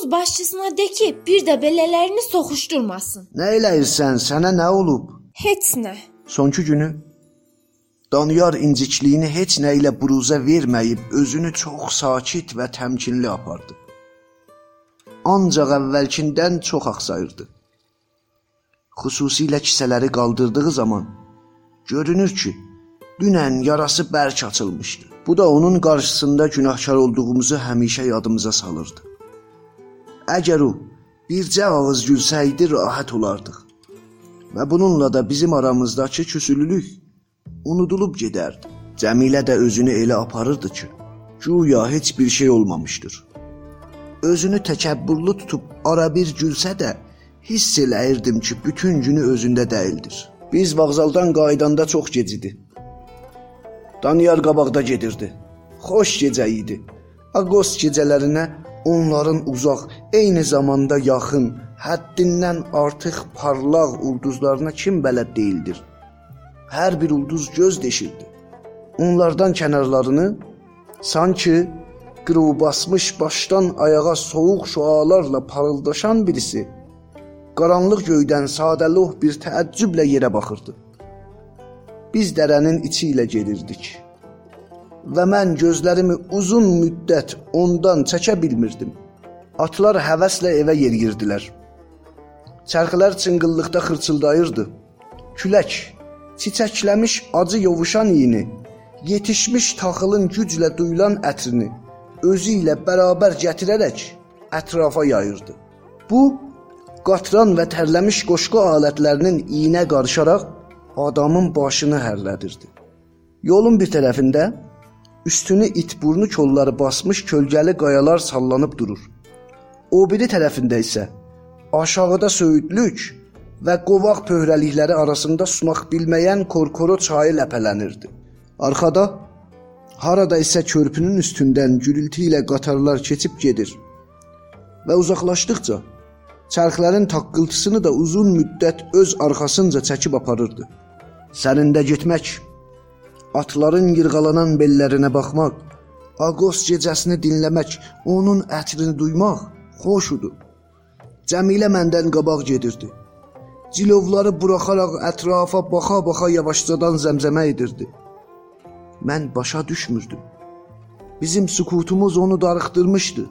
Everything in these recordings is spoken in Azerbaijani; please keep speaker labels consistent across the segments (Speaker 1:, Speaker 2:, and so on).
Speaker 1: Kolxoz başçısına de ki, bir də belələrini soxuşdurmasın.
Speaker 2: Nə eləyirsən? Sənə nə olub?
Speaker 1: Heç nə.
Speaker 2: Sonki günü Daniyar incikliyini heç nə ilə buruzə verməyib özünü çox sakit və təmkinli apardı. Ancaq əvvəlkindən çox axsayırdı. Xüsusilə kisələri qaldırdığı zaman görünür ki, dünən yarası bərk açılmışdı. Bu da onun qarşısında günahkar olduğumuzu həmişə yadımıza salırdı. Əgər o bircə ağız gülsəydi rahat olardıq. Və bununla da bizim aramızdakı küsülülük unudulub gedərdi. Cəmilə də özünü elə aparırdı ki, güya heç bir şey olmamışdır. Özünü təkəbbürlü tutub ara bir gülsə də hiss eləyirdim ki, bütün günü özündə deyildir. Biz vağzaldan qayıdanda çox gec idi. Daniyar qabaqda gedirdi. Xoş gecə idi. Ağustos gecələrinə onların uzaq, eyni zamanda yaxın, həddindən artıq parlaq ulduzlarına kim bələd deyildir. Hər bir ulduz göz deşirdi. Onlardan kənarlarını sanki qırıb basmış başdan ayağa soyuq şüalarla parıldaşan birisi qaranlıq göydən sadəloh bir təəccüblə yerə baxırdı. Biz dərənin içi ilə gedirdik. Və mən gözlərimi uzun müddət ondan çəkə bilmirdim. Atlar həvəslə evə yeriyirdilər. Çərxilər çıngıllıqda xırçıldayırdı. Külək çiçəkləmiş acı yovuşan iyini, yetişmiş taxılın güclə duyulan ətrini özü ilə bərabər gətirərək ətrafa yayırdı. Bu qatran və tərləmiş qoşqu alətlərinin iynə qarışaraq adamın başını hərlədirdi. Yolun bir tərəfində üstünü it burnu kolları basmış kölgəli qayalar sallanıb durur. O biri tərəfində isə aşağıda söyüdlük və qovaq pöhrəlikləri arasında sumaq bilməyən korkoro çayı ləpələnirdi. Arxada harada isə körpünün üstündən gürültü ilə qatarlar keçib gedir. Və uzaqlaşdıqca çərxlərin taqqıltısını da uzun müddət öz arxasınca çəkib aparırdı. Sərində getmək, atların yırğalanan bellərinə baxmaq, Ağos gecəsini dinləmək, onun ətrini duymaq xoş idi. Cəmilə məndən qabaq gedirdi. Cilovları buraxaraq ətrafa baxa-baxa yavaşcadan zəmzəmə edirdi. Mən başa düşmürdüm. Bizim sükutumuz onu darıxdırmışdı.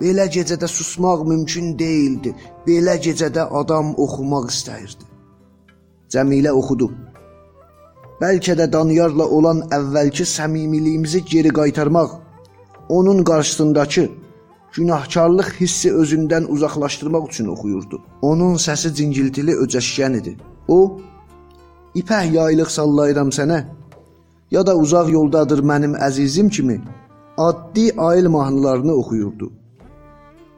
Speaker 2: Belə gecədə susmaq mümkün değildi. Belə gecədə adam oxumaq istəyirdi. Cəmilə oxudu. Bəlkə də Daniyarla olan əvvəlki səmimiliyimizi geri qaytarmaq, onun qarşısındakı günahkarlıq hissi özündən uzaqlaşdırmaq üçün oxuyurdu. Onun səsi cingiltili öcəşkən idi. O, ipək yaylıq sallayıram sənə, ya da uzaq yoldadır mənim əzizim kimi addi ayıl mahnılarını oxuyurdu.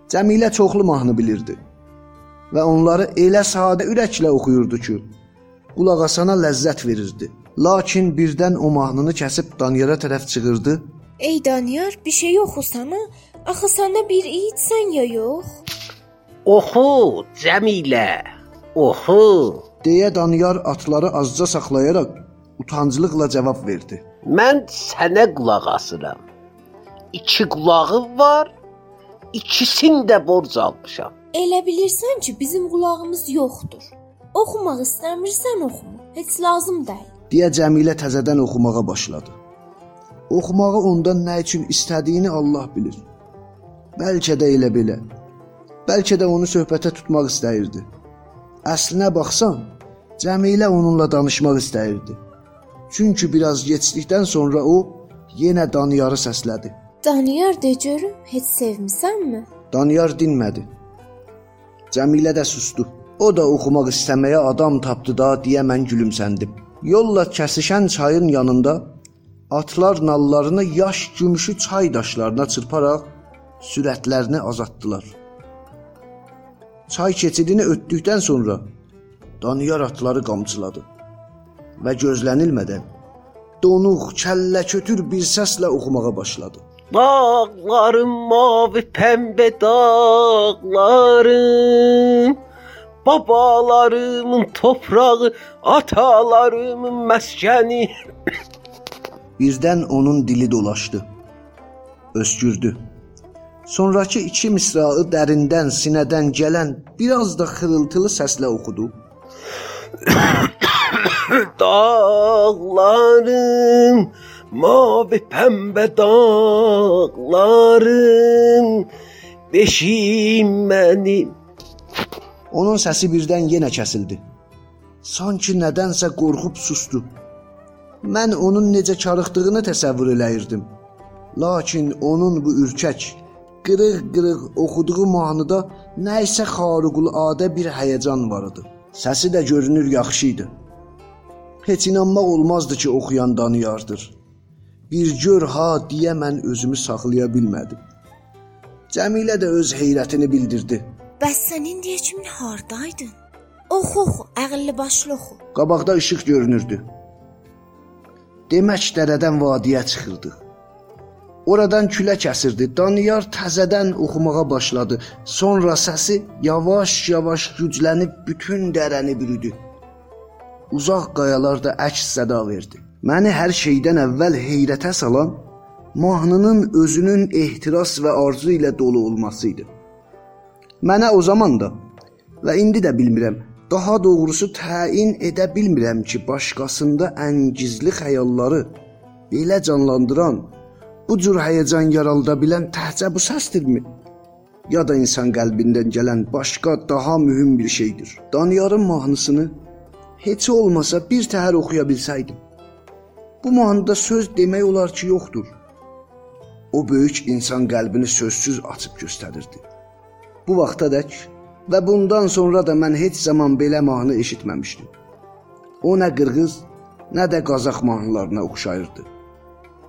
Speaker 2: Cəmilə çoxlu mahnı bilirdi və onları elə sadə ürəklə oxuyurdu ki, qulaq asana ləzzət verirdi. Lakin birdən o mahnını kəsib Daniyara tərəf çığırdı.
Speaker 1: Ey Daniyar, bir şey oxusana. Axı sənə bir itsən ya yox?
Speaker 3: Oxu, Cəmilə. Oxu.
Speaker 2: deyə Daniyar atları azca saxlayaraq utanclıqla cavab verdi.
Speaker 3: Mən sənə qulaq asıram. İki qulağım var. İkisini də borc almışam.
Speaker 1: Elə bilirsən ki, bizim qulağımız yoxdur. Oxumaq istəmirsən oxuma. Heç lazım deyil.
Speaker 2: Deyə Cəmilə təzədən oxumağa başladı. Oxumağı ondan nə üçün istədiyini Allah bilir. Bəlkə də elə belə. Bəlkə də onu söhbətə tutmaq istəyirdi. Əslinə baxsan, Cəmilə onunla danışmaq istəyirdi. Çünki biraz keçdikdən sonra o yenə Daniyarı səslədi.
Speaker 1: Daniyar de görüm, heç sevmisənmi?
Speaker 2: Daniyar dinmədi. Cəmilə də sustu. O da oxumaq istəməyə adam tapdı da deyə mən gülümsəndim. Yolla kəsişən çayın yanında atlar nallarını yaş gümüşü çay daşlarına çırparaq sürətlərini azaltdılar. Çay keçidini ötdükdən sonra Daniyar atları qamçıladı və gözlənilmədən donuq, kəllə-kötür bir səslə oxumağa başladı.
Speaker 3: Dağlarım mavi pembe dağlarım Babalarımın toprağı, atalarımın məskəni
Speaker 2: Birdən onun dili dolaşdı. Öskürdü. Sonrakı iki misraı dərindən, sinədən gələn, biraz da xırıltılı səslə oxudu.
Speaker 3: Dağların mavi pembe dağların beşiğim benim.
Speaker 2: Onun səsi birdən yenə kəsildi. Sanki nədənsə qorxub sustu. Mən onun necə karıxdığını təsəvvür eləyirdim. Lakin onun bu ürkək, qırıq-qırıq oxuduğu mahnıda nə isə xariqül-adə bir həyəcan var idi. Səsi də görünür yaxşı idi. Heç inanmaq olmazdı ki, oxuyan danıyardır. Bir gör ha deyə mən özümü saxlaya bilmədim. Cəmilə də öz heyrətini bildirdi.
Speaker 1: Bəs sən indiyə kimi hardaydın? Oxu, oxu, ağıllı başlı oxu.
Speaker 2: Qabaqda işıq görünürdü. Demək dərədən vadiyə çıxırdıq. Oradan külə kəsirdi. Daniyar təzədən oxumağa başladı. Sonra səsi yavaş-yavaş güclənib bütün dərəni bürüdü. Uzaq qayalar da əks səda verdi. Məni hər şeydən əvvəl heyrətə salan mahnının özünün ehtiras və arzu ilə dolu olması idi. Mənə o zaman da və indi də bilmirəm, daha doğrusu təyin edə bilmirəm ki, başqasında ən gizli xəyalları belə canlandıran, bu cür həyəcan yaralda bilən təhcə bu səsdirmi? Ya da insan qəlbindən gələn başqa daha mühüm bir şeydir. Daniyarın mahnısını heç olmasa bir təhər oxuya bilsəydim. Bu mahnıda söz demək olar ki, yoxdur. O böyük insan qəlbini sözsüz açıb göstərirdi. Bu vaxtadək və bundan sonra da mən heç zaman belə mahnı eşitməmişdim. O nə qırğız, nə də qazaq mahnılarına oxşayırdı.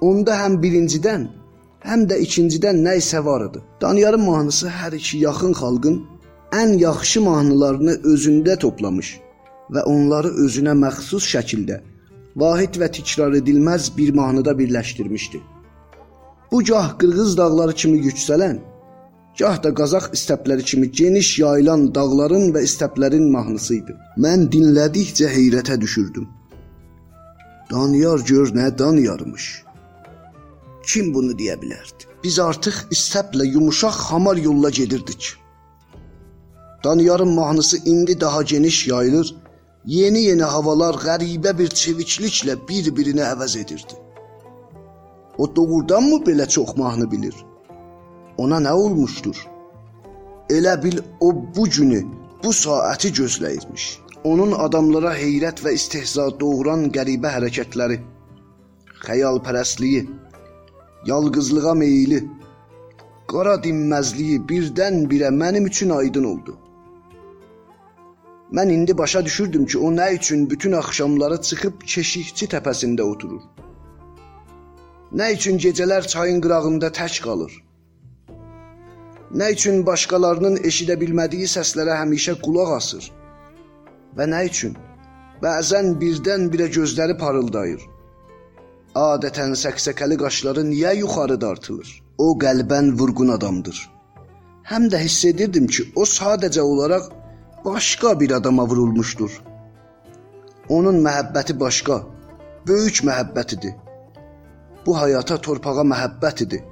Speaker 2: Onda həm birincidən, həm də ikincidən nə isə var idi. Daniyarın mahnısı hər iki yaxın xalqın ən yaxşı mahnılarını özündə toplamış və onları özünə məxsus şəkildə vahid və təkrar edilməz bir mahnıda birləşdirmişdi. Bu gah qırğız dağları kimi yüksələn, gah da Qazaq istəpləri kimi geniş yayılan dağların və istəplərin mahnısı idi. Mən dinlədikcə heyrətə düşürdüm. Daniyar gör nə daniyarmış. Kim bunu deyə bilərdi? Biz artıq istəplə yumuşaq hamar yolla gedirdik. Daniyarın mahnısı indi daha geniş yayılır, yeni-yeni havalar qəribə bir çevikliklə bir-birini əvəz edirdi. O doğrudanmı belə çox mahnı bilir? Ona nə olmuşdur? Elə bil o bu günü, bu saati gözləyirmiş. Onun adamlara heyrət və istehza doğuran qəribə hərəkətləri, xəyalpərəstliyi, yalqızlığa meyili, qara dinməzliyi birdən-birə mənim üçün aydın oldu. Mən indi başa düşürdüm ki, o nə üçün bütün axşamları çıxıb keşikçi təpəsində oturur. Nə üçün gecələr çayın qırağında tək qalır? Nə üçün başqalarının eşidə bilmədiyi səslərə həmişə qulaq asır? Və nə üçün? Bəzən birdən-birə gözləri parıldayır. Adətən səksəkəli qaşları niyə yuxarı dartılır? O qəlbən vurğun adamdır. Həm də hiss edirdim ki, o sadəcə olaraq başqa bir adama vurulmuşdur. Onun məhəbbəti başqa, böyük məhəbbətidir. Bu həyata, torpağa məhəbbət idi.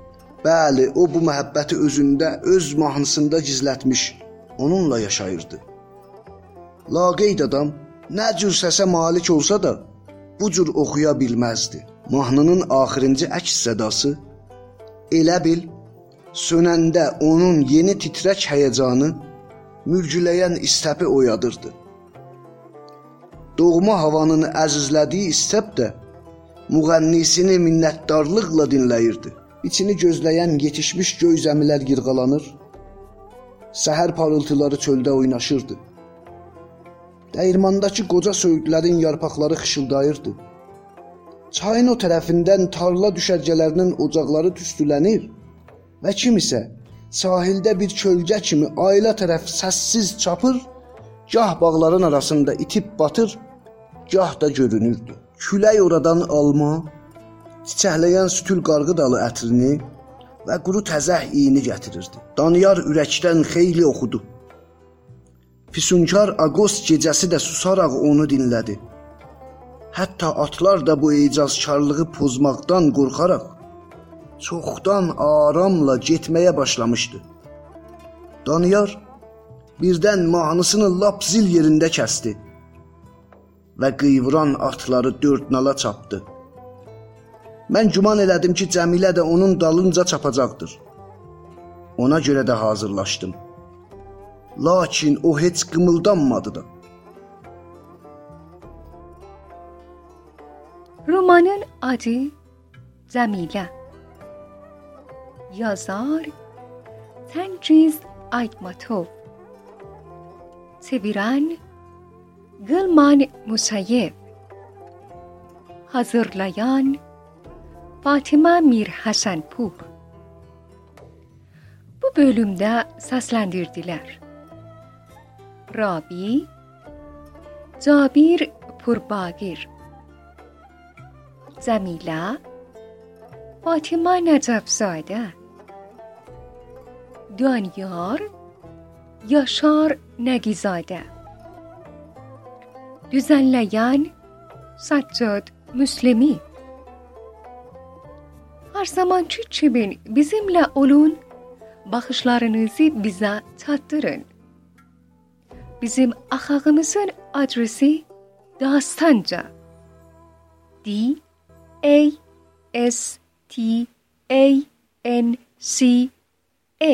Speaker 2: Bəli, o bu məhəbbəti özündə, öz mahnısında gizlətmiş, onunla yaşayırdı. Laqeyd adam nə cür səsə malik olsa da, bu cür oxuya bilməzdi. Mahnının axırıncı əks sədası elə bil sönəndə onun yeni titrək həyəcanı mürgüləyən istəpi oyadırdı. Doğma havanın əzizlədiyi istəp də müğənnisini minnətdarlıqla dinləyirdi. İçini gözləyən yetişmiş göy zəmilər yırğalanır. Səhər parıltıları çöldə oynaşırdı. Dəyirmandakı qoca söyüdlərin yarpaqları xışıldayırdı. Çayın o tərəfindən tarla düşərgələrinin ocaqları tüstülənir və kim isə sahildə bir kölgə kimi ailə tərəf səssiz çapır, gah bağların arasında itib batır, gah da görünürdü. Külək oradan alma, çiçəkləyən sütül qarğı dalı ətrini və quru təzəh iyini gətirirdi. Daniyar ürəkdən xeyli oxudu. Füsunkar aqost gecəsi də susaraq onu dinlədi. Hətta atlar da bu icazkarlığı pozmaqdan qorxaraq çoxdan aramla getməyə başlamışdı. Daniyar birdən mahnısını lap zil yerində kəsdi və qıyvuran atları dörd nala çapdı. Mən güman elədim ki, Cəmilə də onun dalınca çapacaqdır. Ona görə də hazırlaşdım. Lakin o heç qımıldanmadı da.
Speaker 4: Romanın adı Cəmilə. Yazar Tengiz Aytmatov. Çeviren Gılman Musayev. Hazırlayan Fatıma Mir Hasanpur. Bu bölümde seslendirdiler. Rabi Cabir Purbagir Cəmilə Fatıma Nəcəfzadə Danyar Yaşar Nəgizadə Düzenleyen Saccad Müslimi Her zamanki çimin bizimle olun, bakışlarınızı bize tattırın. Bizim ahağımızın adresi Dastanca. D A S T A N C A